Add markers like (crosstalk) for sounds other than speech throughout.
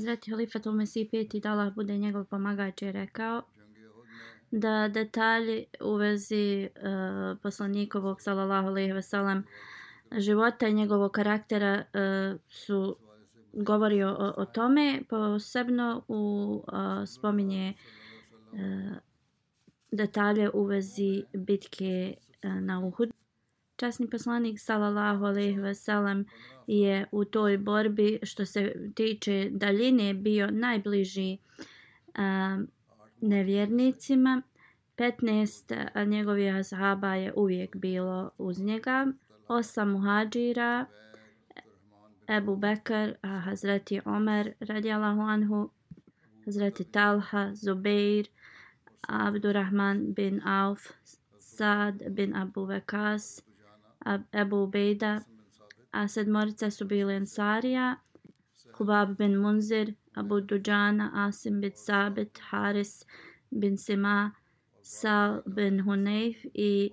Bismillahirrahmanirrahim. Hazreti Halifatul Mesih peti da Allah bude njegov pomagač je rekao da detalji u vezi uh, poslanikovog sallallahu alejhi ve sellem života i njegovog karaktera uh, su govori o, o tome posebno u uh, spominje uh, detalje u vezi bitke uh, na Uhud. Časni poslanik sallallahu alejhi ve sellem je u toj borbi što se tiče daljine bio najbliži a, nevjernicima. 15 njegovih ashaba je uvijek bilo uz njega. Osam muhađira, Ebu Bekr, Hazreti Omer radijalahu anhu, Hazreti Talha, Zubeir, Abdurrahman bin Auf, Sad bin Abu Vekas, Ebu Ubejda, a sedmorica su bili Ansarija, Kubab bin Munzir, Abu Dujana, Asim bin Sabit, Haris bin Sima, Sal bin Hunayf i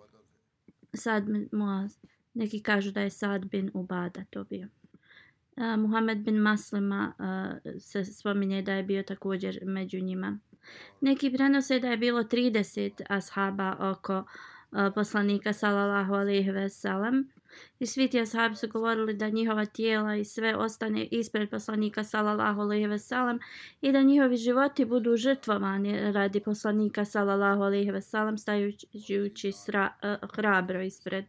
Sad bin Muaz. Neki kažu da je Sad bin Ubada to bio. Uh, Muhammed bin Maslima uh, se spominje da je bio također među njima. Neki prenose da je bilo 30 ashaba oko uh, poslanika sallallahu alejhi ve sellem. I svi ti ashabi su govorili da njihova tijela i sve ostane ispred poslanika sallallahu alejhi ve sellem i da njihovi životi budu žrtvovani radi poslanika sallallahu alejhi ve sellem stajući sra, uh, hrabro ispred.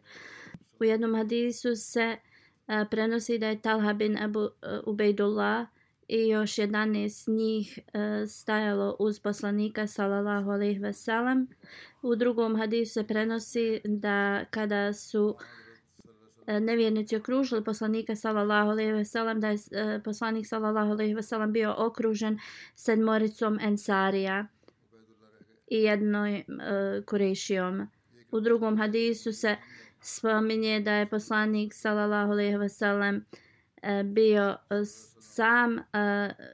U jednom hadisu se uh, prenosi da je Talha bin Abu uh, Ubejdullah i još 11 njih e, stajalo uz poslanika sallallahu alejhi ve sellem. U drugom hadisu se prenosi da kada su E, nevjernici okružili poslanika sallallahu alejhi ve sellem da je e, poslanik sallallahu alejhi ve sellem bio okružen sedmoricom ensarija i jednoj e, kurešijom. U drugom hadisu se spominje da je poslanik sallallahu alejhi ve sellem E, bio e, sam e,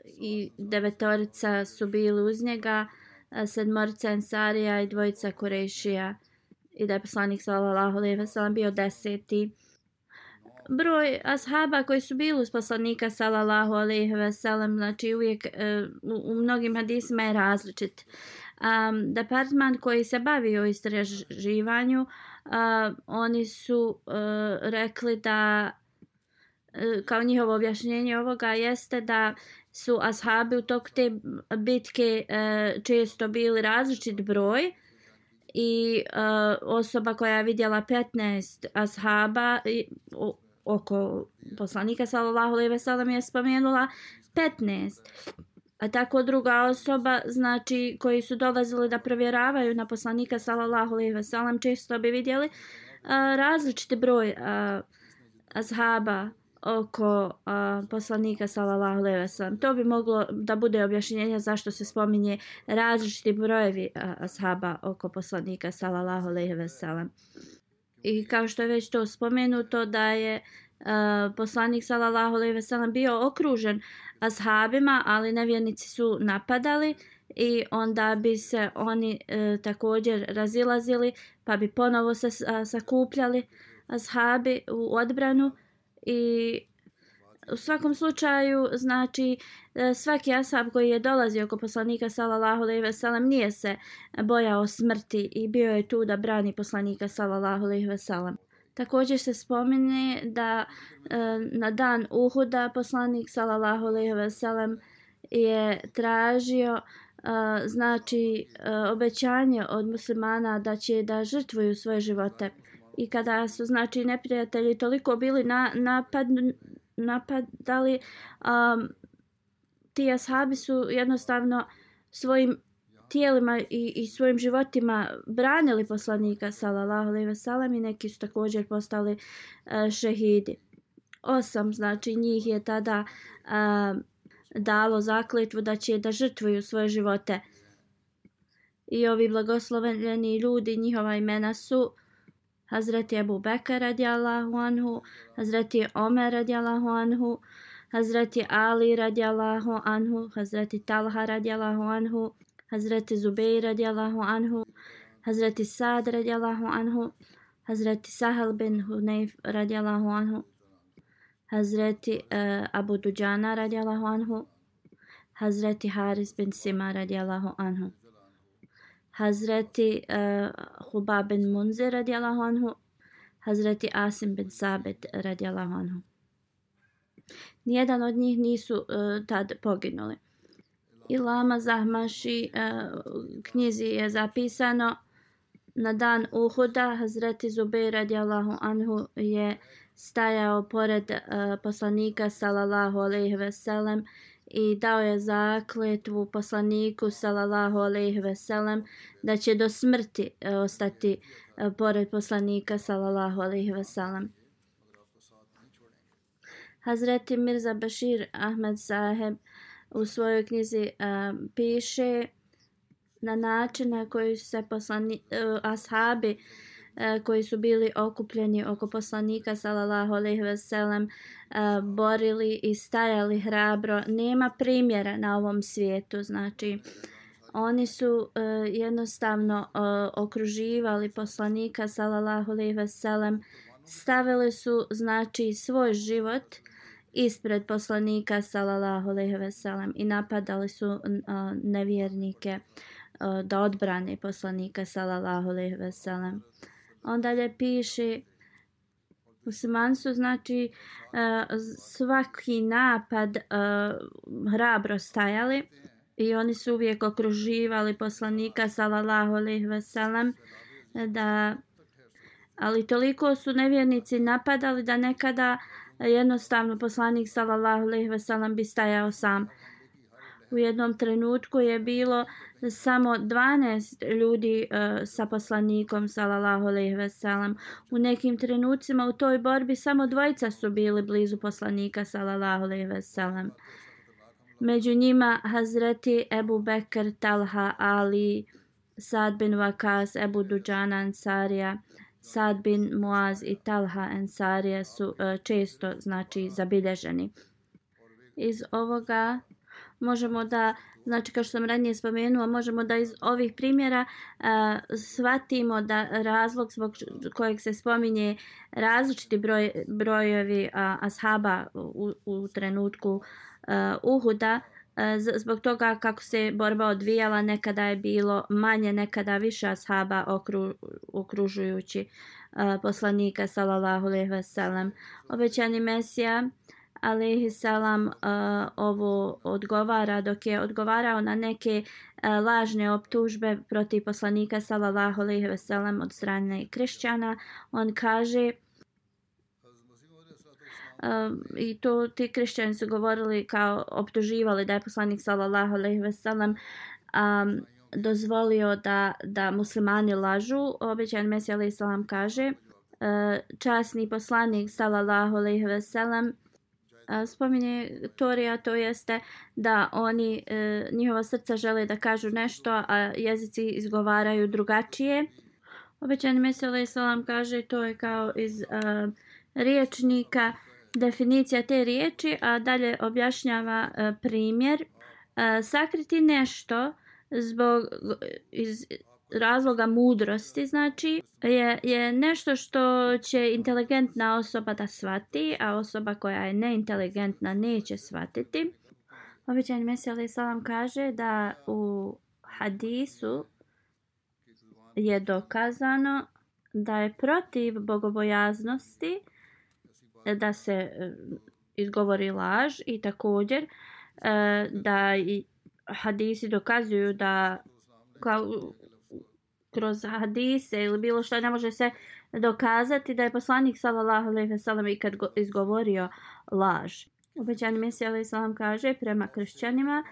i devetorica su bili uz njega, sedmorica ensarija i dvojica kurešija. I da je poslanik sallallahu alejhi ve sellem bio deseti. Broj ashaba koji su bili uz poslanika sallallahu alejhi ve sellem znači uvijek u, u mnogim hadisima je različit. Um, departman koji se bavi o istraživanju uh, oni su uh, rekli da kao njihovo objašnjenje ovoga jeste da su ashabi u toku te bitke e, često bili različit broj i e, osoba koja je vidjela 15 ashaba oko poslanika sallallahu alejhi ve sellem je spomenula 15 a tako druga osoba znači koji su dolazili da provjeravaju na poslanika sallallahu alejhi ve sellem često bi vidjeli a, različiti broj a, ashaba oko a, poslanika sallallahu alejhi ve sellem to bi moglo da bude objašnjenje zašto se spominje različiti brojevi a, ashaba oko poslanika sallallahu alejhi ve sellem I kao što je već to spomenuto da je uh, poslanik sallallahu alejhi ve sellem bio okružen ashabima, ali nevjernici su napadali i onda bi se oni uh, također razilazili, pa bi ponovo se uh, sakupljali. ashabi u odbranu i u svakom slučaju znači e, svaki asab koji je dolazio oko poslanika sallallahu alejhi ve sellem nije se bojao smrti i bio je tu da brani poslanika sallallahu alejhi ve sellem. Također se spomeni da e, na dan Uhuda poslanik sallallahu alejhi ve sellem je tražio e, znači e, obećanje od muslimana da će da žrtvuju svoje živote i kada su znači neprijatelji toliko bili na napad napadali um, ti ashabi su jednostavno svojim tijelima i, i svojim životima branili poslanika sallallahu alejhi ve sellem i neki su također postali uh, šehidi. Osam znači njih je tada uh, dalo zakletvu da će da žrtvuju svoje živote. I ovi blagosloveni ljudi, njihova imena su حضرت ابو بكر رضي الله عنه حضرت عمر رضي الله عنه حضرت علي رضي الله عنه حضرت طلحه رضي الله عنه حضرت زبير رضي الله عنه حضرت سعد رضي الله عنه حضرت سهل بن حنيف رضي الله عنه حضرت ابو دجانه رضي الله عنه حضرت حارس بن سما رضي الله عنه Hazreti uh, Hubab bin Munzir radijallahu anhu, Hazreti Asim bin Sabit radijallahu anhu. Nijedan od njih nisu uh, tad poginuli. I Lama Zahmaši uh, knjizi je zapisano na dan Uhuda Hazreti Zubeir radijallahu anhu je stajao pored uh, poslanika sallallahu alejhi ve sellem i dao je zakletvu poslaniku sallallahu alejhi ve sellem da će do smrti e, ostati e, pored poslanika sallallahu alejhi ve sellem. Hazreti Mirza Bashir Ahmed Saheb u svojoj knjizi uh, piše na način na koji se poslani, uh, ashabi uh, E, koji su bili okupljeni oko poslanika sallallahu alejhi ve sellem borili i stajali hrabro. Nema primjera na ovom svijetu znači oni su e, jednostavno e, okruživali poslanika sallallahu alejhi ve sellem stavili su znači svoj život ispred poslanika sallallahu alejhi ve sellem i napadali su nevjernike da odbrane poslanika sallallahu alejhi ve sellem Onda dalje piše muslimani znači uh, svaki napad uh, hrabro stajali i oni su uvijek okruživali poslanika sallallahu alejhi ve sellem da ali toliko su nevjernici napadali da nekada jednostavno poslanik sallallahu alejhi ve sellem bi stajao sam u jednom trenutku je bilo samo 12 ljudi e, sa poslanikom sallallahu alejhi ve sellem u nekim trenucima u toj borbi samo dvojica su bili blizu poslanika sallallahu alejhi ve sellem među njima Hazreti Ebu Bekr Talha Ali Sad bin Vakas Ebu Duđana Ansarija Sad bin Muaz i Talha Ansarija su e, često znači zabilježeni. Iz ovoga možemo da znači kao što sam ranije spomenula možemo da iz ovih primjera uh, shvatimo da razlog zbog kojeg se spominje različiti broj, brojevi uh, ashaba u, u trenutku uh, Uhuda uh, zbog toga kako se borba odvijala nekada je bilo manje nekada više ashaba okru, okružujući uh, poslanika sallallahu alejhi ve sellem. Obećani mesija uh, salam uh, ovo odgovara dok je odgovarao na neke uh, lažne optužbe protiv poslanika sallallahu alaihi ve sellem od strane kršćana. On kaže uh, i to ti kršćani su govorili kao optuživali da je poslanik sallallahu alejhi ve sellem um, dozvolio da da muslimani lažu. Obećan mesija alejhi salam kaže uh, časni poslanik sallallahu alejhi ve sellem spominje Torija, to jeste da oni, e, njihova srca žele da kažu nešto, a jezici izgovaraju drugačije. Obećani Mesele Salam kaže to je kao iz a, riječnika, definicija te riječi, a dalje objašnjava e, primjer. E, sakriti nešto zbog iz, razloga mudrosti, znači, je, je nešto što će inteligentna osoba da svati, a osoba koja je neinteligentna neće svatiti. Običan Mesija Salam kaže da u hadisu je dokazano da je protiv bogobojaznosti da se e, izgovori laž i također e, da i hadisi dokazuju da kroz hadise ili bilo što ne može se dokazati da je poslanik sallallahu alejhi ve sellem ikad izgovorio laž. Obećani Mesija alejhi selam kaže prema kršćanima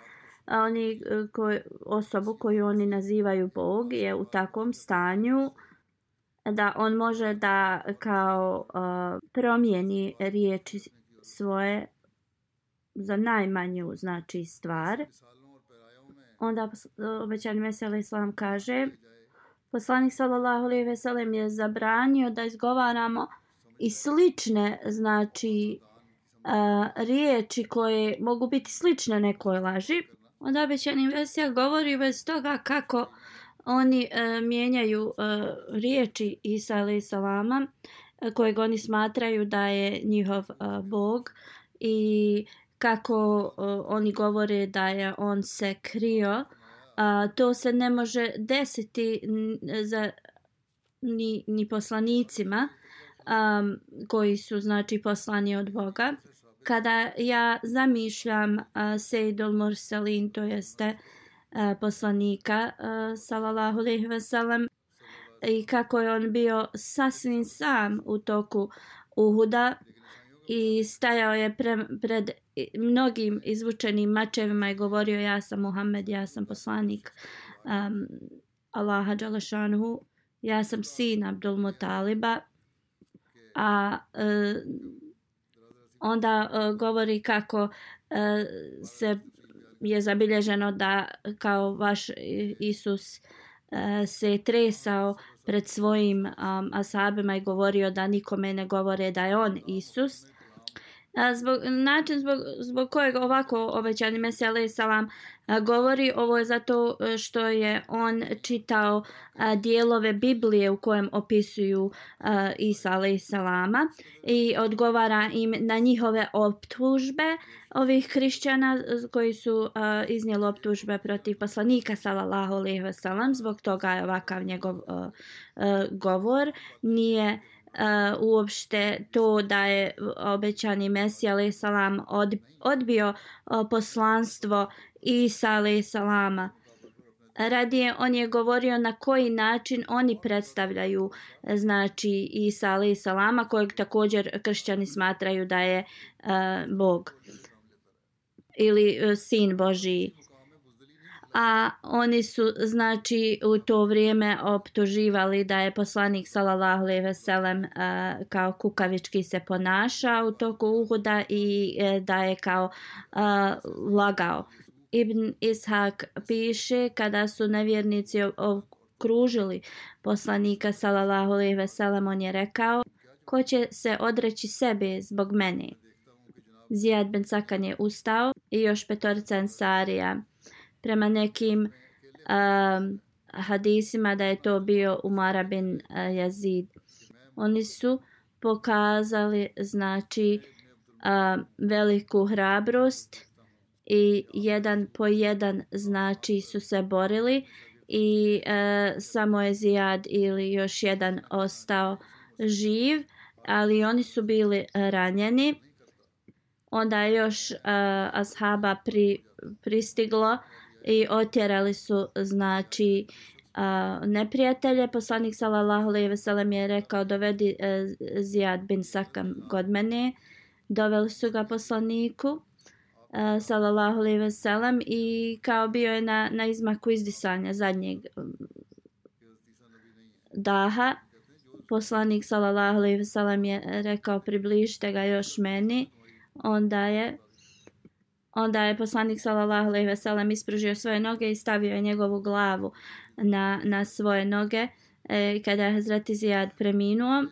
oni e, koji osobu koju oni nazivaju Bog je u takvom stanju da on može da kao uh, promijeni riječi svoje za najmanju znači stvar onda e, obećani Mesija Islam kaže poslanik sallallahu alejhi ve sellem je zabranio da izgovaramo i slične znači uh, riječi koje mogu biti slične nekoj laži. Onda obećani Vesija govori bez toga kako oni uh, mijenjaju uh, riječi Isa alejhi salama kojeg oni smatraju da je njihov uh, bog i kako uh, oni govore da je on se krio a, to se ne može desiti za ni, ni poslanicima um, koji su znači poslani od Boga. Kada ja zamišljam uh, Sejdul Mursalin to jeste uh, poslanika uh, sallallahu alejhi ve sellem i kako je on bio sasvim sam u toku Uhuda i stajao je pre, pred mnogim izvučenim mačevima i govorio ja sam Muhammed, ja sam poslanik um, Allaha Đalašanhu, ja sam sin Abdul Mutaliba, a uh, onda uh, govori kako uh, se je zabilježeno da kao vaš Isus uh, se tresao pred svojim um, asabima i govorio da nikome ne govore da je on Isus zbog, način zbog, zbog kojeg ovako obećani Mesija alaih salam govori ovo je zato e, što je on čitao a, dijelove Biblije u kojem opisuju a, Isa alaih salama i odgovara im na njihove optužbe ovih hrišćana koji su a, iznijeli optužbe protiv poslanika sallallahu alaihi wasallam zbog toga je ovakav njegov a, a, govor. Nije uh, uopšte to da je obećani Mesija alaih salam od, odbio uh, poslanstvo Isa alaih salama. Radije on je govorio na koji način oni predstavljaju znači Isa alaih salama kojeg također kršćani smatraju da je uh, Bog ili uh, sin Božiji a oni su znači u to vrijeme optuživali da je poslanik sallallahu alejhi ve sellem e, kao kukavički se ponašao u toku uhuda i e, da je kao a, lagao. Ibn Ishak piše kada su nevjernici okružili poslanika sallallahu alejhi ve sellem on je rekao ko će se odreći sebe zbog mene? Zijad bin Sakan je ustao i još petorica ensarija prema nekim um, hadisima da je to bio Umar bin uh, eh, Yazid. Oni su pokazali znači uh, veliku hrabrost i jedan po jedan znači su se borili i uh, samo je Zijad ili još jedan ostao živ, ali oni su bili ranjeni. Onda je još uh, ashaba pri, pristiglo uh, i otjerali su znači a, neprijatelje. Poslanik sallallahu alejhi ve sellem je rekao dovedi e, Zijad bin Sakam kod mene. Doveli su ga poslaniku e, sallallahu alejhi ve sellem i kao bio je na na izmaku izdisanja zadnjeg daha. Poslanik sallallahu alejhi ve sellem je rekao približite ga još meni. Onda je Onda je poslanik sallallahu alejhi ve sellem ispružio svoje noge i stavio je njegovu glavu na na svoje noge. E, kada je Hazrat Zijad preminuo,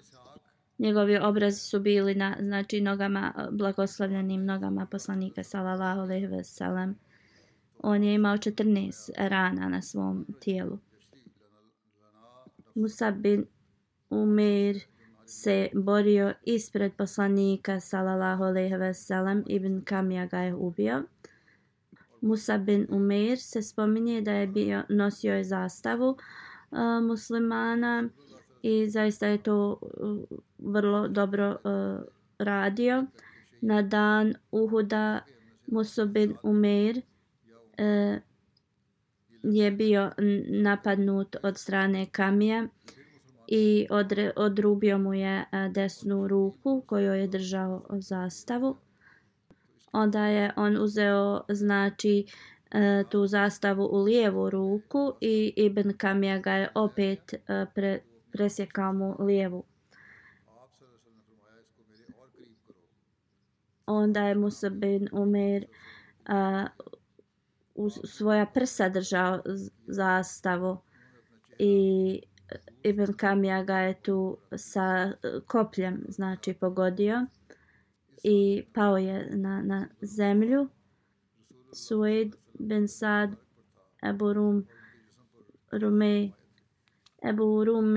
njegovi obrazi su bili na znači nogama blagoslovljenim nogama poslanika sallallahu alejhi ve sellem. On je imao 14 rana na svom tijelu. Musab bin Umeir se borio ispred poslanika sallallahu alejhi ve sellem ibn Kamija ga je ubio. Musa bin Umeir se spominje da je bio nosio je zastavu uh, muslimana i zaista je to uh, vrlo dobro uh, radio. Na dan Uhuda Musa bin Umeir uh, je bio napadnut od strane Kamija i odre, odrubio mu je e, desnu ruku koju je držao zastavu. Onda je on uzeo znači e, tu zastavu u lijevu ruku i Ibn Kamija ga je opet e, pre, presjekao mu lijevu. Onda je Musa bin Umer a, u svoja prsa držao zastavu i Ibn Kamija ga je tu sa eh, kopljem znači pogodio i pao je na, na zemlju. Sued bin Sad Ebu Rum Rumej Ebu Rum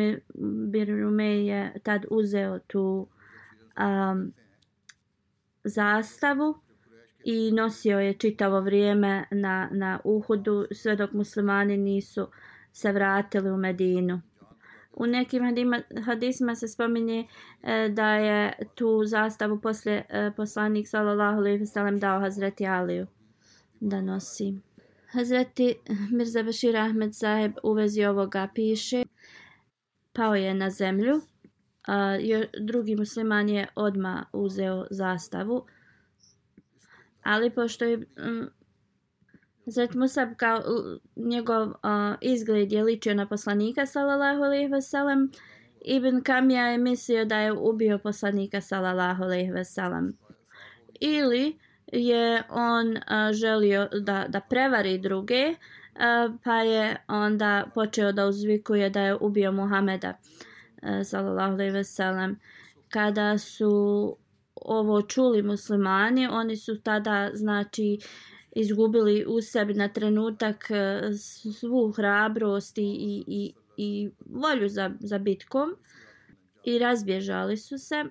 bin Rumej je tad uzeo tu um, zastavu i nosio je čitavo vrijeme na, na Uhudu sve dok muslimani nisu se vratili u Medinu. U nekim hadisima se spominje e, da je tu zastavu poslije e, poslanik sallallahu alejhi ve sellem dao Hazreti Aliju da nosi. Hazreti Mirza Bashir Ahmed Saheb u vezi ovoga piše pao je na zemlju. A, drugi musliman je odma uzeo zastavu. Ali pošto je Zret Musab kao njegov uh, izgled je ličio na poslanika sallallahu alejhi ve sellem. Ibn Kamija je mislio da je ubio poslanika sallallahu alejhi ve sellem. Ili je on uh, želio da da prevari druge, uh, pa je onda počeo da uzvikuje da je ubio Muhameda uh, sallallahu alejhi ve sellem. Kada su ovo čuli muslimani, oni su tada znači uh, izgubili u sebi na trenutak e, svu hrabrost i, i, i, i volju za, za bitkom i razbježali su se.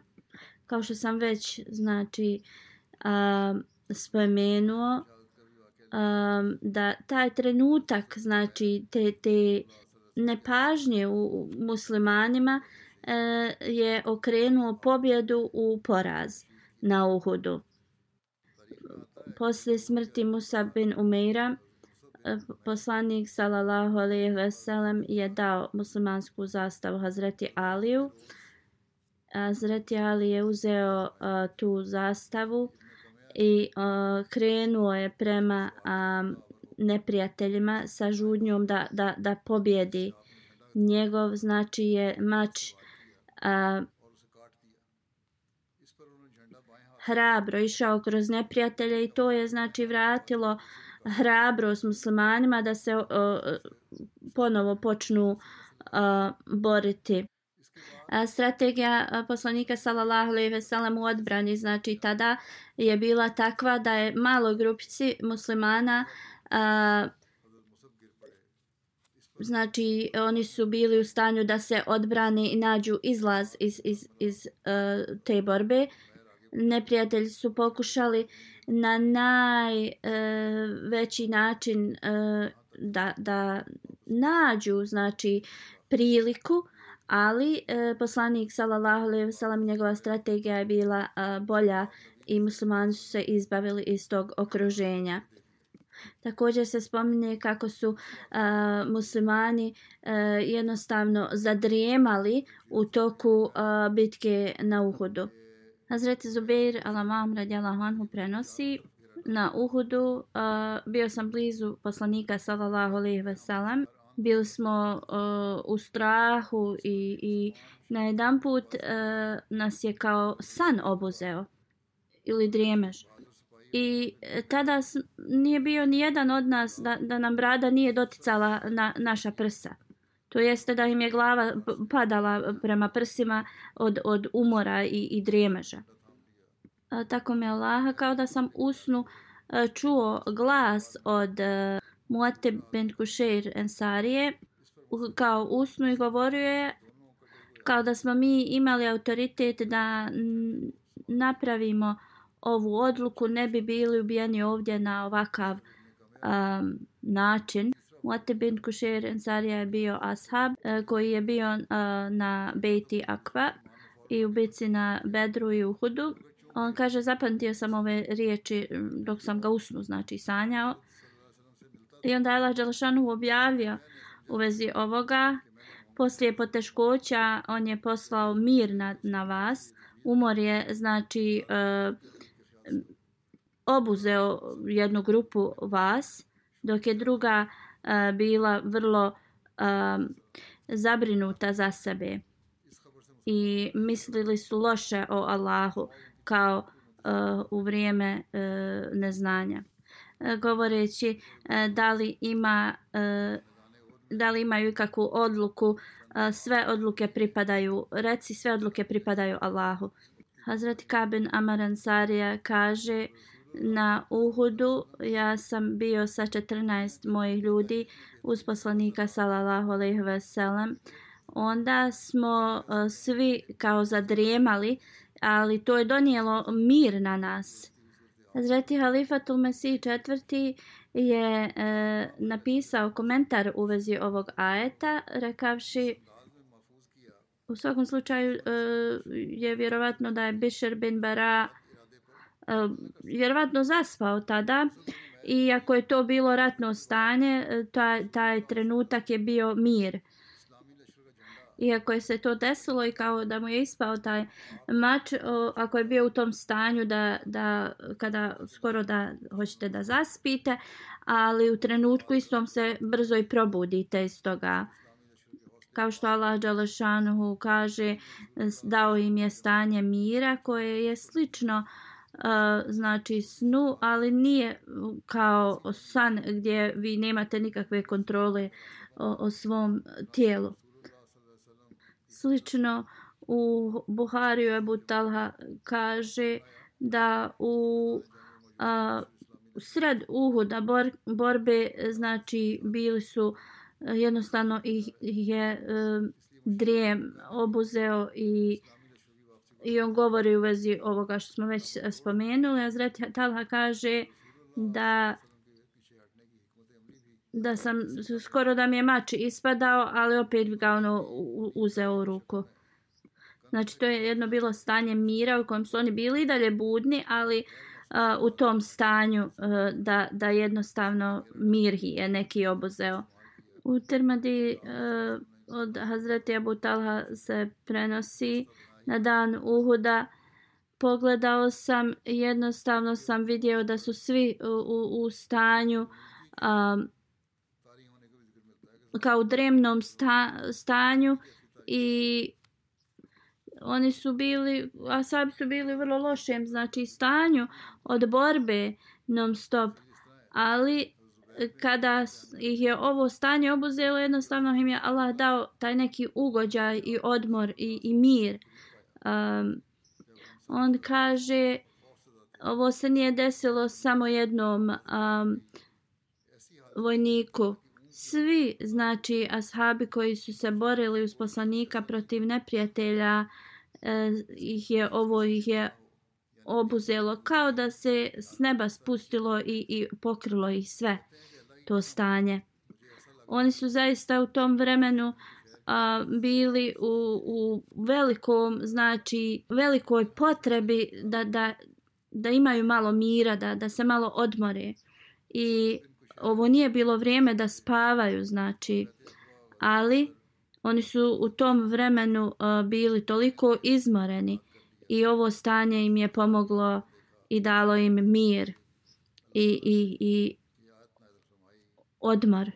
Kao što sam već znači a, spomenuo a, da taj trenutak znači te, te nepažnje u, muslimanima a, e, je okrenuo pobjedu u poraz na Uhudu Posle smrti Musa bin Umeira, eh, poslanik sallallahu alejhi ve sellem je dao muslimansku zastavu Hazreti Aliju. Eh, Hazreti Ali je uzeo uh, tu zastavu i uh, krenuo je prema um, neprijateljima sa žudnjom da, da, da pobjedi. Njegov znači je mač uh, hrabro išao kroz neprijatelje i to je znači vratilo hrabrost muslimanima da se uh, ponovo počnu uh, boriti. A strategija poslanika sallallahu alejhi ve sellem u odbrani znači tada je bila takva da je malo grupici muslimana a, znači oni su bili u stanju da se odbrane i nađu izlaz iz iz iz uh, te borbe neprijatelji su pokušali na najveći e, način e, da, da nađu znači priliku ali e, poslanik sallallahu alejhi ve sellem njegova strategija je bila e, bolja i muslimani su se izbavili iz tog okruženja Također se spominje kako su uh, muslimani uh, jednostavno zadrijemali u toku uh, bitke na Uhudu. Hazreti Zubeir Alamam radijallahu anhu prenosi na Uhudu uh, bio sam blizu poslanika sallallahu alejhi ve sellem bili smo uh, u strahu i, i na jedan put uh, nas je kao san obuzeo ili drijemež i tada nije bio ni jedan od nas da, da nam brada nije doticala na naša prsa. To jeste da im je glava padala prema prsima od, od umora i, i dremeža. A, tako mi Allaha, kao da sam usnu a, e, čuo glas od e, Muate ben Kušeir Ensarije kao usnu i govorio je kao da smo mi imali autoritet da napravimo ovu odluku, ne bi bili ubijeni ovdje na ovakav um, način. Muate bin Kušer Ensarija je bio ashab e, koji je bio e, na Bejti Akva i u bici na Bedru i Uhudu. On kaže, zapamtio sam ove riječi dok sam ga usnu, znači sanjao. I onda je Allah Đelšanu objavio u vezi ovoga. Poslije poteškoća on je poslao mir na, na vas. Umor je, znači, e, obuzeo jednu grupu vas, dok je druga a, bila vrlo zabrinuta za sebe. I mislili su loše o Allahu kao u vrijeme neznanja. Govoreći da li ima da li imaju kakvu odluku sve odluke pripadaju reci sve odluke pripadaju Allahu Hazreti Kabin Amar Ansarija kaže na Uhudu ja sam bio sa 14 mojih ljudi uz poslanika sallallahu alejhi ve sellem onda smo uh, svi kao zadrijemali ali to je donijelo mir na nas. Hazreti Halifatul Mesih četvrti je e, napisao komentar u vezi ovog ajeta rekavši u svakom slučaju e, je vjerovatno da je Bishr bin Bara Eh, vjerovatno zaspao tada i ako je to bilo ratno stanje eh, taj, taj trenutak je bio mir iako je se to desilo i kao da mu je ispao taj mač, o, ako je bio u tom stanju da, da kada skoro da hoćete da zaspite, ali u trenutku istom se brzo i probudite iz toga. Kao što Allah Đalešanuhu kaže, dao im je stanje mira koje je slično uh, znači snu, ali nije kao san gdje vi nemate nikakve kontrole o, o svom tijelu. Slično u Buhariju Ebu Talha kaže da u a, sred Uhuda bor, borbe znači bili su jednostavno ih je e, drijem obuzeo i i on govori u vezi ovoga što smo već e, spomenuli. Azret Talha kaže da da sam skoro da mi je mač ispadao, ali opet ga ono uzeo u ruku. Znači to je jedno bilo stanje mira u kojem su oni bili i dalje budni, ali uh, u tom stanju uh, da, da jednostavno mir je neki obuzeo. U Termadi uh, od Hazreti Abu Talha se prenosi na dan Uhuda. Pogledao sam, jednostavno sam vidio da su svi u, u, stanju um, kao u dremnom sta, stanju i oni su bili, a sad su bili u vrlo lošem znači stanju od borbe non stop, ali kada ih je ovo stanje obuzelo, jednostavno im je Allah dao taj neki ugođaj i odmor i, i mir. Um, on kaže, ovo se nije desilo samo jednom um, vojniku, svi znači ashabi koji su se borili uz poslanika protiv neprijatelja eh, ih je ovo ih je obuzelo kao da se s neba spustilo i, i pokrilo ih sve to stanje. Oni su zaista u tom vremenu a, bili u, u velikom znači velikoj potrebi da, da, da imaju malo mira da, da se malo odmore i ovo nije bilo vrijeme da spavaju, znači, ali oni su u tom vremenu a, bili toliko izmoreni i ovo stanje im je pomoglo i dalo im mir i, i, i odmor.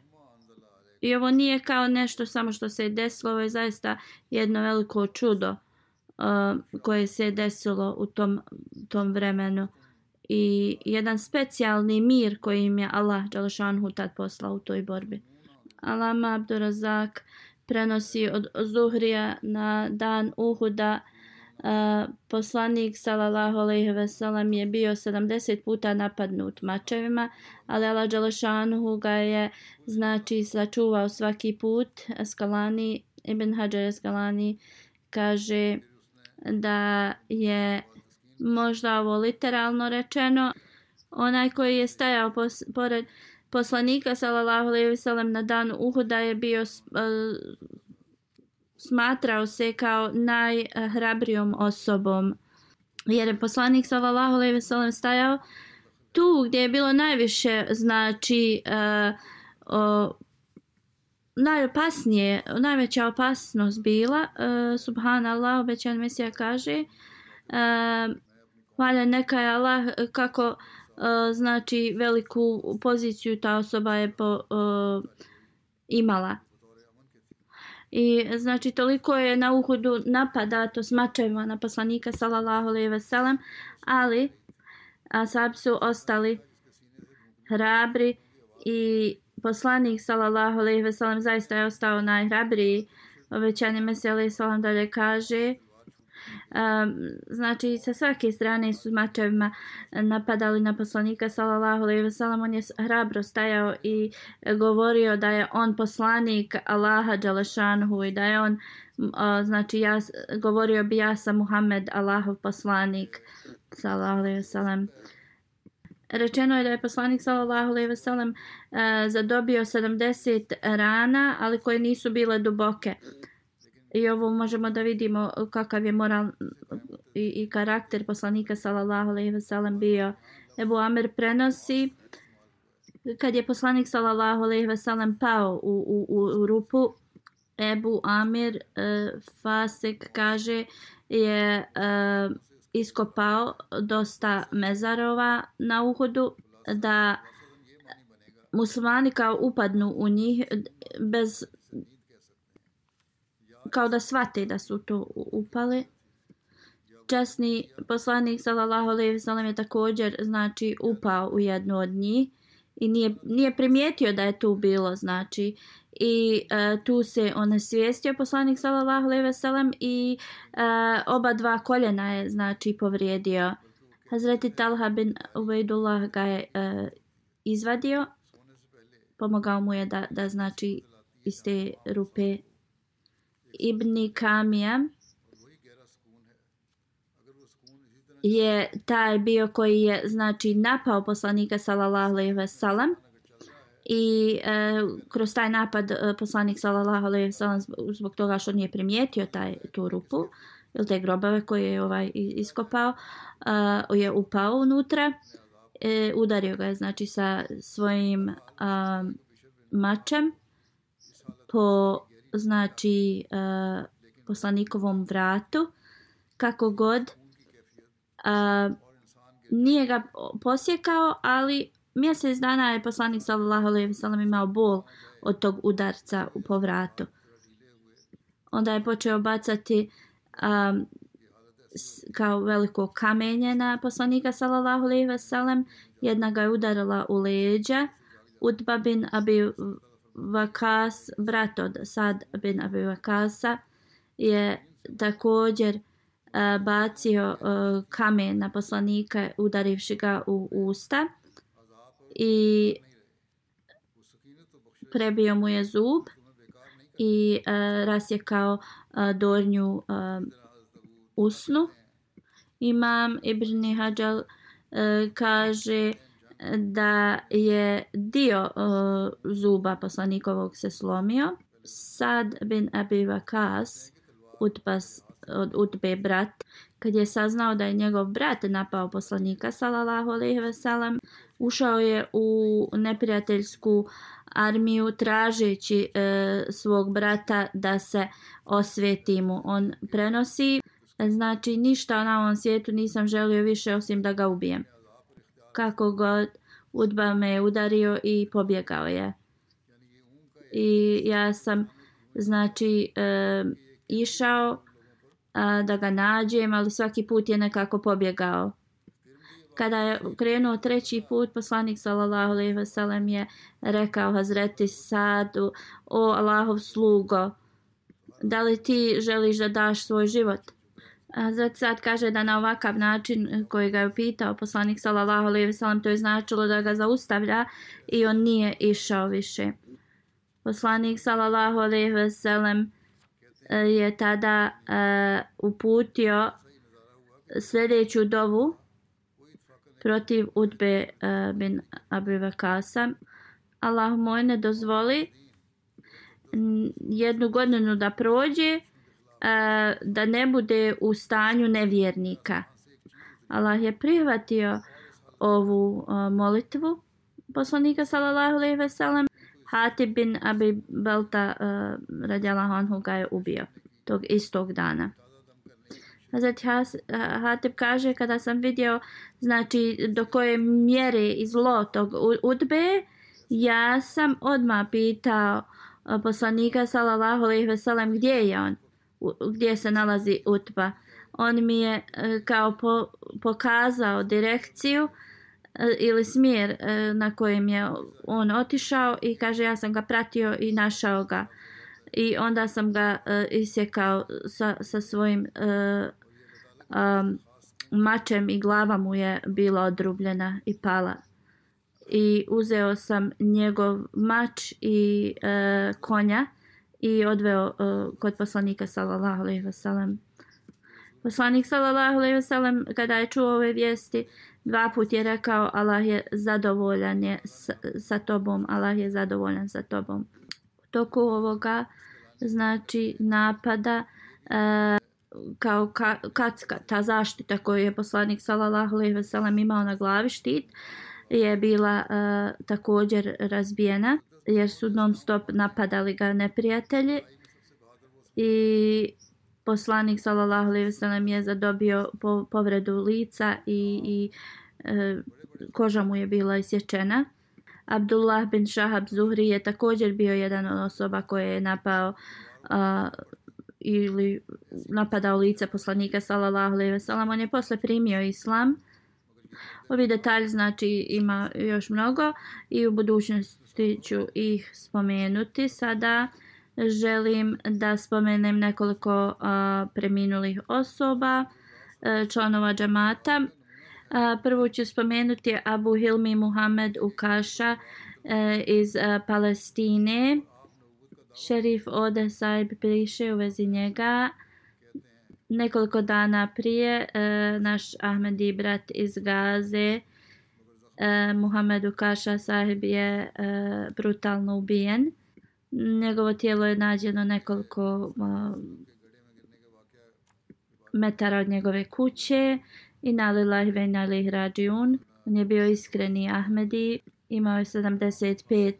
I ovo nije kao nešto samo što se je desilo, ovo je zaista jedno veliko čudo uh, koje se je desilo u tom, tom vremenu i jedan specijalni mir koji im je Allah Đalašanhu tad poslao u toj borbi. Alama Abdurazak prenosi od Zuhrija na dan Uhuda Uh, poslanik sallallahu alejhi ve sellem je bio 70 puta napadnut mačevima, ali Allah dželešanuhu ga je znači sačuvao svaki put. Eskalani Ibn Hajar Eskalani kaže da je možda ovo literalno rečeno onaj koji je stajao pos, pored poslanika sallallahu alejhi ve sellem na dan Uhuda je bio uh, smatrao se kao najhrabrijom osobom jer je poslanik sallallahu alejhi ve sellem stajao tu gdje je bilo najviše znači uh, o, najopasnije, najveća opasnost bila, uh, subhanallah, obećan Mesija kaže, uh, valja neka je Allah kako uh, znači veliku poziciju ta osoba je po, uh, imala. I znači toliko je na uhudu napadato s mačevima na poslanika sallallahu alejhi ve sellem, ali asab su ostali hrabri i poslanik sallallahu alejhi ve sellem zaista je ostao najhrabriji. Obećani Mesija alejhi selam dalje kaže znači sa svake strane su mačevima napadali na poslanika sallallahu alejhi ve sellem on je hrabro stajao i govorio da je on poslanik Allaha dželešanhu i da je on znači ja govorio bi ja sam Muhammed Allahov poslanik sallallahu alejhi ve sellem Rečeno je da je poslanik sallallahu alejhi ve sellem zadobio 70 rana, ali koje nisu bile duboke. I ovo možemo da vidimo e, kakav je moral i, i karakter poslanika sallallahu alejhi ve sellem bio. Ebu Amer prenosi kad je poslanik sallallahu alejhi ve sellem pao u, u, u, u rupu Ebu Amir e, Fasek kaže je e, iskopao dosta mezarova na uhodu da muslimani kao upadnu u njih bez kao da svate da su to upale. Časni poslanik sallallahu alejhi ve sellem je također znači upao u jednu od njih i nije nije primijetio da je tu bilo znači i e, tu se on svijestio poslanik sallallahu alejhi ve sellem i e, oba dva koljena je znači povrijedio Hazreti Talha bin Ubaidullah ga je e, izvadio pomogao mu je da, da znači iz te rupe Ibni Kamija je taj bio koji je znači napao poslanika sallallahu alejhi ve sellem i e, kroz taj napad e, poslanik sallallahu alejhi ve sellem zbog toga što nije primijetio taj tu rupu ili te grobove koje je ovaj iskopao uh, je upao unutra e, udario ga je znači sa svojim uh, mačem po znači uh, poslanikovom vratu kako god uh, nije ga posjekao ali mjesec dana je poslanik sallallahu alejhi ve sellem imao bol od tog udarca u povratu. Onda je počeo bacati um, kao veliko kamenje na poslanika sallallahu alejhi ve sellem. Jedna ga je udarila u leđa. Utba bin Abi Vakas, brat od Sad bin Abi Vakasa, je također uh, bacio uh, kamen na poslanika udarivši ga u usta i prebio mu je zub i uh, rasjekao uh, dornju uh, usnu. Imam Ibn Hađal uh, kaže da je dio uh, zuba poslanikovog se slomio. Sad bin Abi Vakas, utpas od Utbe brat, kad je saznao da je njegov brat napao poslanika salallahu alaihi veselam, ušao je u neprijateljsku armiju tražeći e, svog brata da se osveti mu. On prenosi, znači ništa na ovom svijetu nisam želio više osim da ga ubijem. Kako god Udba me je udario i pobjegao je. I ja sam znači e, išao a, da ga nađem, ali svaki put je nekako pobjegao. Kada je krenuo treći put, poslanik sallallahu alejhi ve sellem je rekao Hazreti Sadu: "O Allahov slugo, da li ti želiš da daš svoj život?" Hazret sad kaže da na ovakav način eh, koji ga je upitao poslanik sallallahu alejhi ve sellem to je značilo da ga zaustavlja i on nije išao više. Poslanik sallallahu alejhi ve sellem eh, je tada uh, uputio sljedeću dovu protiv Udbe uh, bin Abi Vakasa. Allah moj ne dozvoli jednu godinu da prođe da ne bude u stanju nevjernika. Allah je prihvatio ovu molitvu poslanika sallallahu alejhi ve sellem Hatib bin Abi Belta uh, radijallahu anhu ga je ubio tog istog dana. Hazret Hatib kaže kada sam vidio znači do koje mjere i zlo tog udbe ja sam odma pitao poslanika sallallahu alejhi ve sellem gdje je on gdje se nalazi utba. On mi je e, kao po, pokazao direkciju e, ili smjer e, na kojem je on otišao i kaže ja sam ga pratio i našao ga. I onda sam ga isjekao sa, sa svojim um, mačem i glava mu je bila odrubljena i pala. I uzeo sam njegov mač i uh, konja i odveo uh, kod poslanika sallallahu alejhi ve sellem. Poslanik sallallahu alejhi ve sellem kada je čuo ove vijesti dva put je rekao Allah je zadovoljan je sa, sa tobom, Allah je zadovoljan sa tobom. U toku ovoga znači napada uh, kao ka, kacka, ta zaštita koju je poslanik sallallahu alejhi ve sellem imao na glavi štit je bila uh, također razbijena jer su non stop napadali ga neprijatelji i poslanik sallallahu alejhi ve sellem je zadobio po, povredu lica i, i e, koža mu je bila isječena. Abdullah bin Shahab Zuhri je također bio jedan od osoba koje je napao a, ili napadao lice poslanika sallallahu alejhi ve sellem on je posle primio islam ovi detalji znači ima još mnogo i u budućnosti ću ih spomenuti. Sada želim da spomenem nekoliko uh, preminulih osoba uh, članova džamata. Uh, prvo ću spomenuti Abu Hilmi Muhammed Ukaša uh, iz uh, Palestine. Šerif Ode Saib piše u vezi njega. Nekoliko dana prije e, naš Ahmedi brat iz Gaze, e, Muhammedu Kaša sahib je e, brutalno ubijen. Njegovo tijelo je nađeno nekoliko e, metara od njegove kuće i nalilah ve nalih rađiun. On je bio iskreni Ahmedi, imao je 75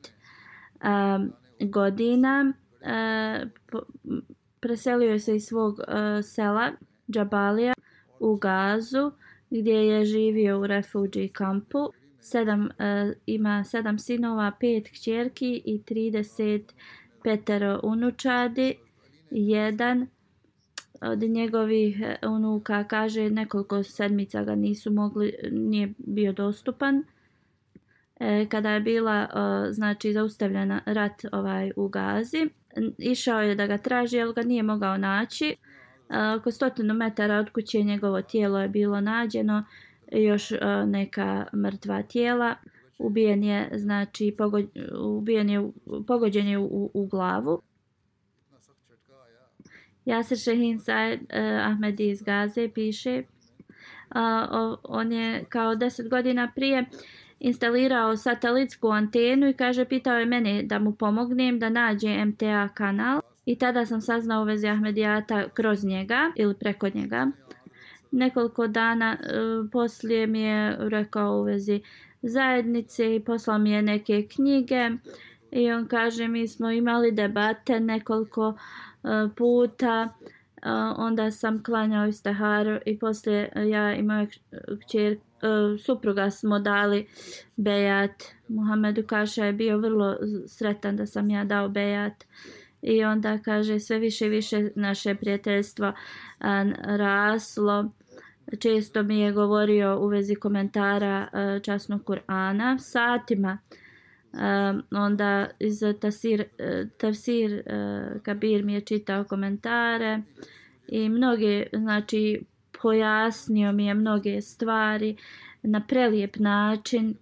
um, e, godina uh, preselio se iz svog uh, sela Džabalija u Gazu gdje je živio u refugee kampu. Sedam, uh, ima sedam sinova, pet kćerki i 30 petero unučadi. Jedan od njegovih e, unuka kaže nekoliko sedmica ga nisu mogli, nije bio dostupan e, kada je bila o, znači zaustavljena rat ovaj u Gazi išao je da ga traži ali ga nije mogao naći. E, oko stotinu metara od kuće njegovo tijelo je bilo nađeno još e, neka mrtva tijela. Ubijen je znači pogo, ubijen je pogođen je u, u glavu. Jasir Šehin Said eh, Ahmedi iz Gaze piše uh, on je kao 10 godina prije uh, instalirao satelitsku antenu i kaže pitao je mene da mu pomognem da nađe MTA kanal. I tada sam saznao u vezi Ahmedijata kroz njega ili preko njega. Nekoliko dana e, poslije mi je rekao u vezi zajednice i poslao mi je neke knjige. I on kaže mi smo imali debate nekoliko e, puta. E, onda sam klanjao istaharu i poslije e, ja i moja kćerka uh, supruga smo dali bejat. Muhammedu kaže je bio vrlo sretan da sam ja dao bejat. I onda kaže sve više i više naše prijateljstvo uh, raslo. Često mi je govorio u vezi komentara uh, časnog Kur'ana satima. Um, onda iz tafsir, uh, tafsir uh, Kabir mi je čitao komentare i mnoge znači pojasnio mi je mnoge stvari na prelijep način.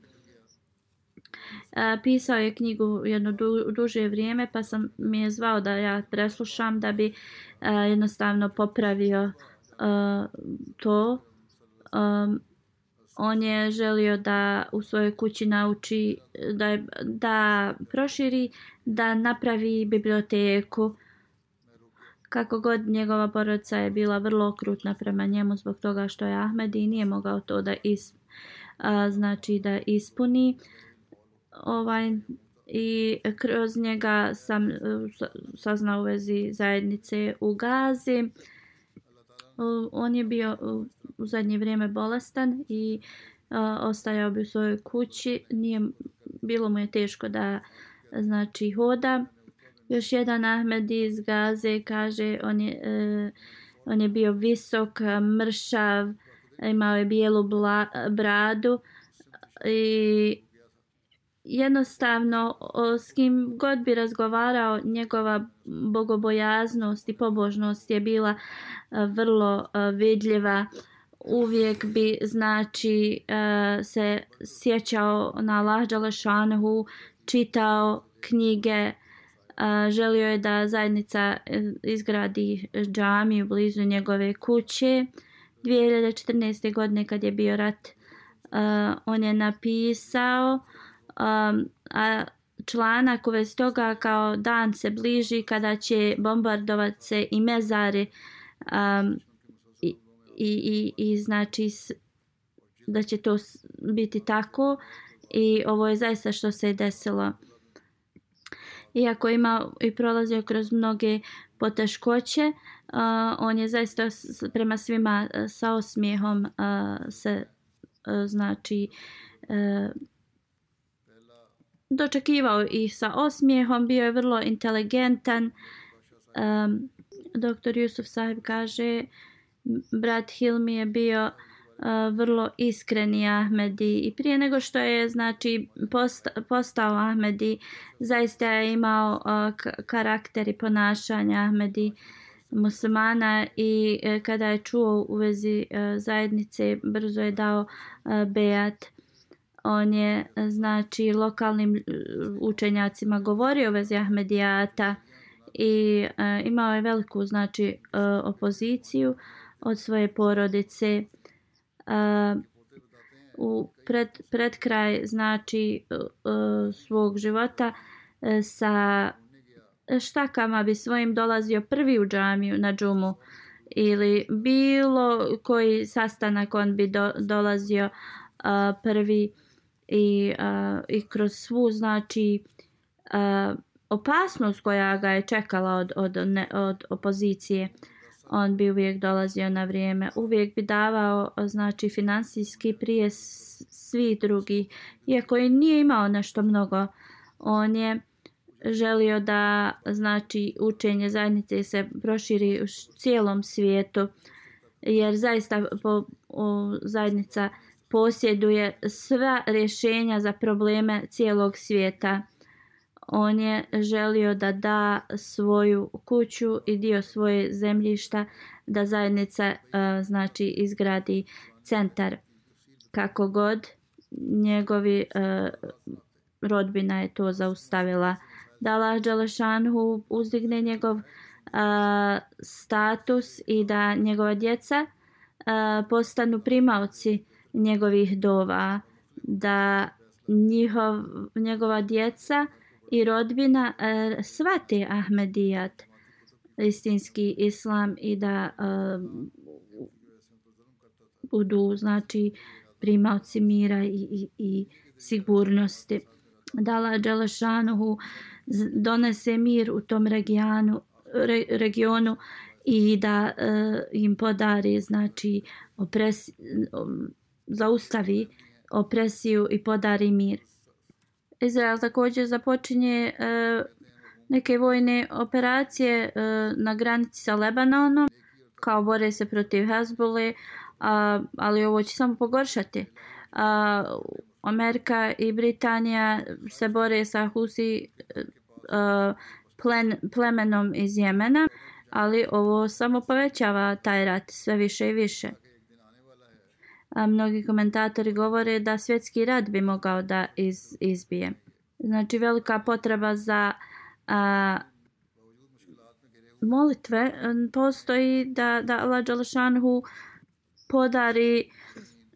E, pisao je knjigu jedno du, duže vrijeme pa sam mi je zvao da ja preslušam da bi e, jednostavno popravio e, to. Um, on je želio da u svojoj kući nauči da, da proširi da napravi biblioteku kako god njegova porodica je bila vrlo okrutna prema njemu zbog toga što je Ahmed i nije mogao to da is, a, znači da ispuni ovaj i kroz njega sam saznao u vezi zajednice u Gazi. On je bio u zadnje vrijeme bolestan i ostajao bi u svojoj kući. Nije bilo mu je teško da znači hoda još jedan Ahmed iz Gaze kaže on je, uh, on je bio visok, mršav, imao je bijelu bla, bradu i jednostavno o, s kim god bi razgovarao njegova bogobojaznost i pobožnost je bila a, vrlo a, vidljiva. Uvijek bi znači a, se sjećao na Allah Đalešanhu čitao knjige a, želio je da zajednica e, izgradi e, džamiju blizu njegove kuće. 2014. godine kad je bio rat, a, on je napisao a, a članak uvez toga kao dan se bliži kada će bombardovat se i mezari um, i, i, i, i znači da će to biti tako i ovo je zaista što se je desilo iako ima i prolazio kroz mnoge poteškoće, uh, on je zaista prema svima sa osmijehom uh, se uh, znači uh, dočekivao i sa osmijehom, bio je vrlo inteligentan. Um, doktor Jusuf Sahib kaže, brat Hilmi je bio uh, vrlo iskreni Ahmedi. I prije nego što je znači posta, postao Ahmedi zaista je imao uh, karakter i ponašanje Ahmedi muslimana i uh, kada je čuo u vezi uh, zajednice brzo je dao e, bejat. On je znači lokalnim učenjacima govorio u vezi Ahmedijata i imao je veliku znači opoziciju od svoje porodice uh, u pred, pred kraj znači uh, svog života uh, sa štakama bi svojim dolazio prvi u džamiju na džumu ili bilo koji sastanak on bi do, dolazio uh, prvi i, uh, i kroz svu znači uh, opasnost koja ga je čekala od, od, ne, od opozicije. uh, on bi uvijek dolazio na vrijeme, uvijek bi davao znači finansijski prije svi drugi, iako je nije imao nešto mnogo, on je želio da znači učenje zajednice se proširi u cijelom svijetu, jer zaista po, o, zajednica posjeduje sva rješenja za probleme cijelog svijeta on je želio da da svoju kuću i dio svoje zemljišta da zajednica uh, znači izgradi centar. Kako god njegovi uh, rodbina je to zaustavila. Da Allah Đalešanhu uzdigne njegov e, status i da njegova djeca postanu primavci njegovih dova da njihov, njegova djeca uh, i rodbina eh, uh, svate Ahmedijat, istinski islam i da eh, budu znači primavci mira i, i, i sigurnosti. Dala Đelešanuhu donese mir u tom regionu, re, regionu i da e, im podari znači opres, zaustavi opresiju i podari mir. Izrael također započinje e, neke vojne operacije e, na granici sa Lebanonom, kao bore se protiv Hezbole, a, ali ovo će samo pogoršati. A, Amerika i Britanija se bore sa Husi a, plen, plemenom iz Jemena, ali ovo samo povećava taj rat sve više i više. A mnogi komentatori govore da svjetski rad bi mogao da iz, izbije. Znači velika potreba za a, molitve postoji da, da Allah Đalašanhu podari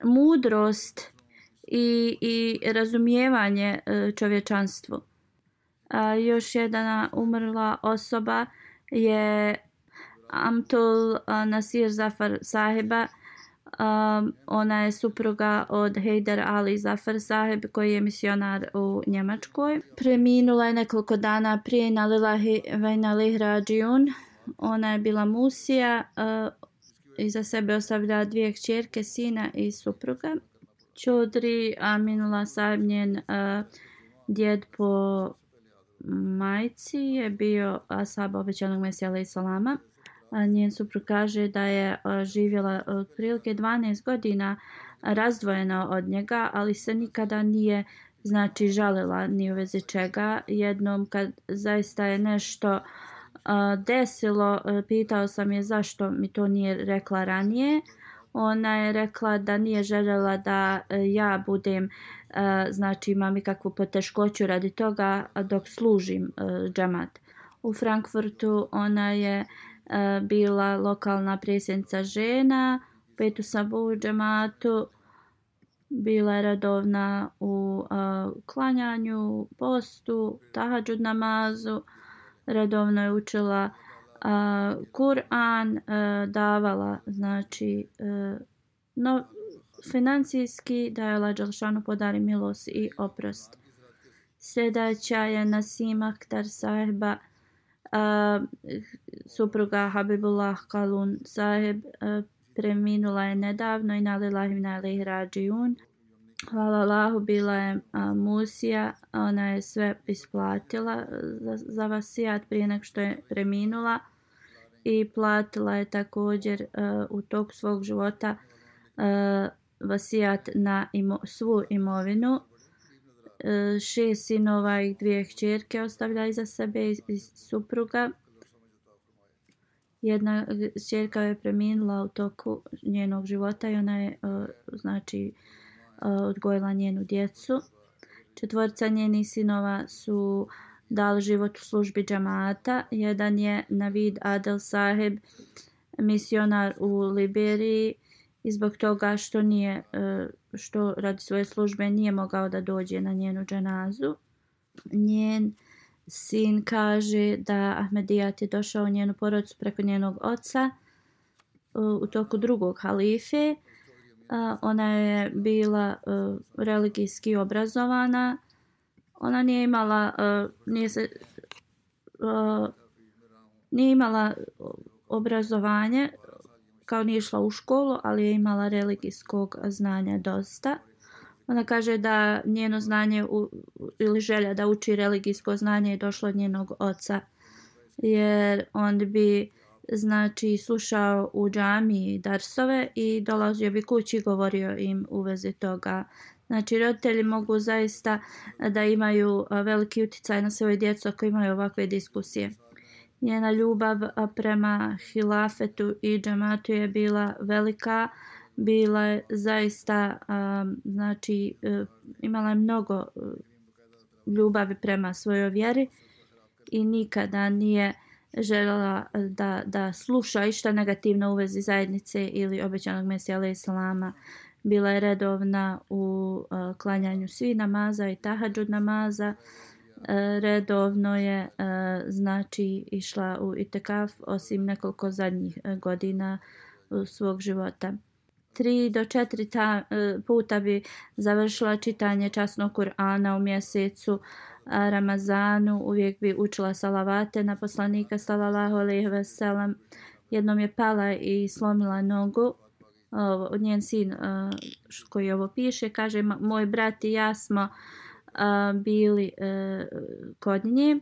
mudrost i, i razumijevanje e, čovječanstvu. A, još jedna umrla osoba je Amtul Nasir Zafar sahiba. Um, ona je supruga od Heider Ali Zafar Saheb koji je misionar u Njemačkoj. Preminula je nekoliko dana prije na Lilahi Vajna Ona je bila musija uh, i za sebe ostavlja dvije kćerke, sina i supruga. Čudri Aminula Saheb, njen uh, djed po majci je bio Asaba obećanog Mesija salama. Njen suprug kaže da je e, živjela e, otprilike 12 godina razdvojena od njega, ali se nikada nije znači žalila ni u vezi čega. Jednom kad zaista je nešto e, desilo, pitao sam je zašto mi to nije rekla ranije. Ona je rekla da nije željela da ja budem znači imam ikakvu poteškoću radi toga dok služim džemat. U Frankfurtu ona je Eh, bila lokalna presjednica žena, petu sabu džematu, bila je redovna u eh, klanjanju, postu, tahadžud namazu, redovno je učila eh, Kur'an, davala znači no, financijski da je Allah Đalšanu podari milost i oprost. Sljedeća je Nasim Akhtar Saheba uh, supruga Habibullah Kalun Saheb uh, e, preminula je nedavno i nalila im na rađijun. Hvala Allahu, bila je a, Musija, ona je sve isplatila e, za, za vasijat prije nek što je preminula i platila je također a, u toku svog života a, vasijat na imo, svu imovinu. E, šest sinova i dvije hćerke ostavlja iza sebe i supruga. Jedna hćerka je preminula u toku njenog života i ona je uh, znači uh, odgojila njenu djecu. Četvorca njenih sinova su dali život u službi džamata. Jedan je Navid Adel Saheb, misionar u Liberiji i zbog toga što nije e, što radi svoje službe nije mogao da dođe na njenu dženazu. Njen sin kaže da Ahmedijat je došao u njenu porodicu preko njenog oca u toku drugog halife. Ona je bila e, religijski obrazovana. Ona nije imala e, nije se e, nije imala obrazovanje kao nije išla u školu, ali je imala religijskog znanja dosta. Ona kaže da njeno znanje u, ili želja da uči religijsko znanje je došlo od njenog oca. Jer on bi znači slušao u džami darsove i dolazio bi kući i govorio im u vezi toga. Znači roditelji mogu zaista da imaju veliki uticaj na svoje djecu ako imaju ovakve diskusije. Njena ljubav prema hilafetu i džamatu je bila velika. Bila je zaista, znači, e, imala je mnogo e, ljubavi prema svojoj vjeri i nikada nije željela e, da, da sluša išta negativno u vezi zajednice ili obećanog Mesija alaih salama. Bila je redovna u uh, klanjanju svi namaza i tahadžud namaza. Uh, E, redovno je e, znači išla u itekaf osim nekoliko zadnjih e, godina svog života. Tri do četiri ta, puta bi završila čitanje časnog Kur'ana u mjesecu Ramazanu. Uvijek bi učila salavate na poslanika sallallahu alejhi ve sellem. Jednom je pala i slomila nogu. Od njen sin koji ovo piše kaže moj brat i ja smo uh, a, bili a, kod nje.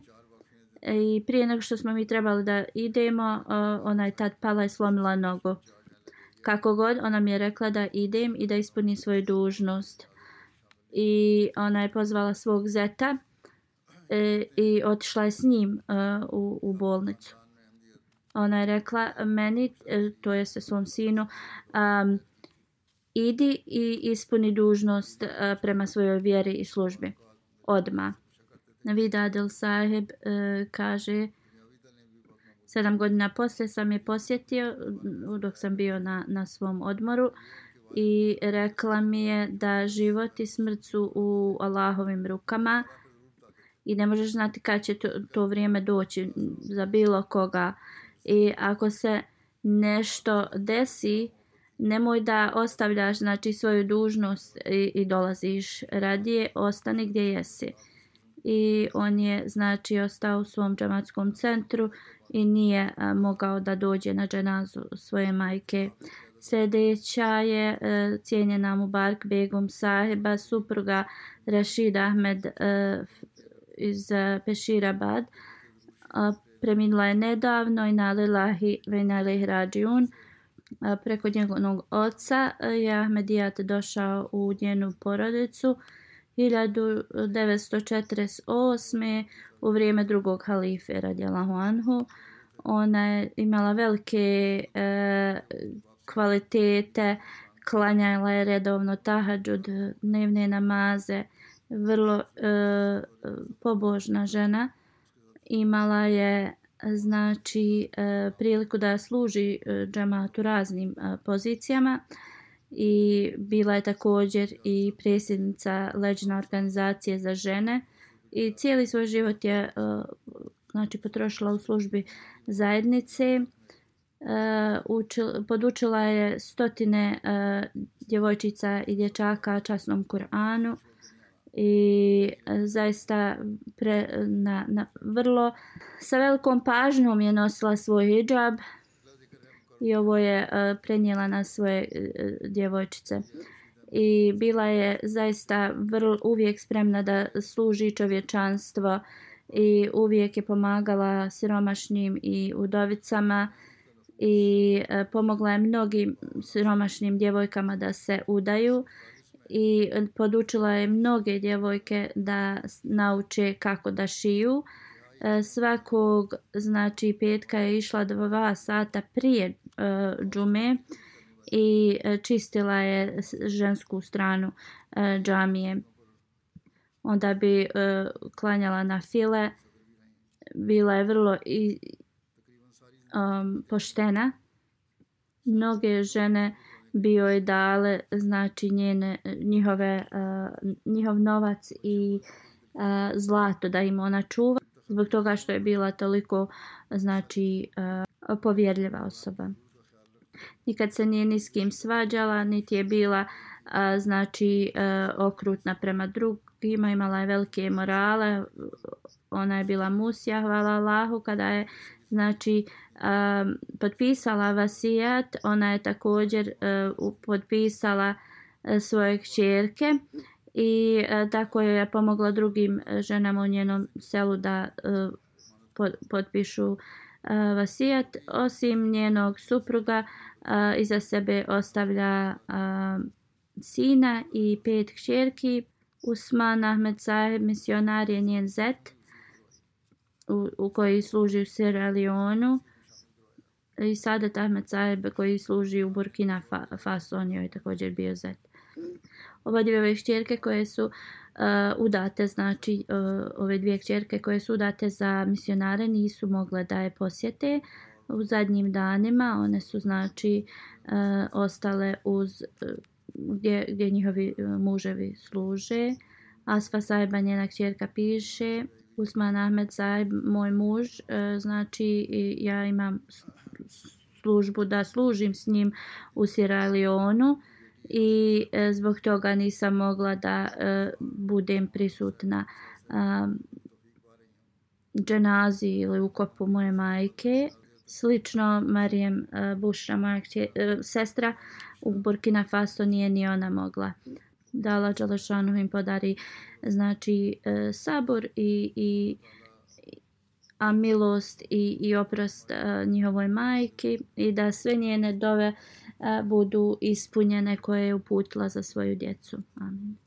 E, I prije nego što smo mi trebali da idemo a, ona je tad pala i slomila nogu. Kako god ona mi je rekla da idem i da ispunim svoju dužnost. I ona je pozvala svog zeta e, i otišla je s njim a, u, u bolnicu. Ona je rekla meni, e, to se svom sinu, um, idi i ispuni dužnost uh, prema svojoj vjeri i službi. Odma. Vida Adel Saheb e, kaže, sedam godina poslije sam je posjetio dok sam bio na, na svom odmoru i rekla mi je da život i smrt su u Allahovim rukama i ne možeš znati kad će to, to vrijeme doći za bilo koga i ako se nešto desi nemoj da ostavljaš znači svoju dužnost i, i dolaziš radije ostani gdje jesi. I on je znači ostao u svom džamatskom centru i nije a, mogao da dođe na dženazu svoje majke. Sljedeća je a, cijenjena Mubarak Begum Saheba supruga Rashid Ahmed e, e, a, iz Peširabad. Preminula je nedavno i na lillahi ve na ilaihi. E, preko njegovog oca e, je Ahmedijat došao u njenu porodicu 1948. u vrijeme drugog halife radijalahu anhu. Ona je imala velike e, kvalitete, klanjala je redovno tahadžud, dnevne namaze, vrlo e, pobožna žena imala je znači e, priliku da služi e, džamatu raznim e, pozicijama. I bila je također i predsjednica leđne organizacije za žene. I cijeli svoj život je znači potrošila u službi zajednice. Učila, podučila je stotine djevojčica i dječaka časnom Kur'anu i e, zaista pre, na, na vrlo sa velikom pažnjom je nosila svoj hijab i ovo je uh, prenijela na svoje uh, djevojčice. I bila je zaista vrlo uvijek spremna da služi čovječanstvo i uvijek je pomagala siromašnim i udovicama i uh, pomogla je mnogim siromašnim djevojkama da se udaju i podučila je mnoge djevojke da nauče kako da šiju. E, svakog znači petka je išla dva sata prije e, džume i e, čistila je žensku stranu džamije. Onda bi klanjala na file. Bila je vrlo i, um, poštena. Mnoge žene uh, bio je dale znači njene njihove uh, njihov novac i uh, zlato da im ona čuva zbog toga što je bila toliko znači uh, povjerljiva osoba. Nikad se nije ni s kim svađala niti je bila uh, znači uh, okrutna prema drugima imala je velike morale ona je bila musija hvala Allahu kada je znači um, potpisala vasijat, ona je također uh, potpisala uh, svoje kćerke i uh, tako je pomogla drugim ženama u njenom selu da uh, pod, potpišu uh, vasijat. Osim njenog supruga uh, iza sebe ostavlja uh, sina i pet kćerki. Usman Ahmed Saheb, misionar je njen zet u, u koji služi u Sierra Leoneu i sada Ahmed Saheb koji služi u Burkina Faso, on je također bio zet. Ova dvije šćerke koje su uh, udate, znači uh, ove dvije čerke koje su udate za misionare nisu mogle da je posjete u zadnjim danima. One su znači uh, ostale uz uh, gdje, gdje njihovi e, muževi služe. Asfa Saeba, njena kćerka, piše Usman Ahmed Saib, moj muž, e, znači ja imam službu da služim s njim u Sierra Leoneu i e, zbog toga nisam mogla da budem prisutna dženazi ili ukopu moje majke. Slično Marijem Bušra, moja sestra u Burkina Faso nije ni ona mogla. Dala Đalešanu im podari znači e, sabor i, i a milost i, i oprost e, njihovoj majki i da sve njene dove e, budu ispunjene koje je uputila za svoju djecu. Amin.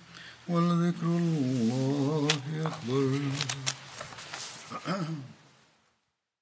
ولذكر الله أكبر. (clears throat)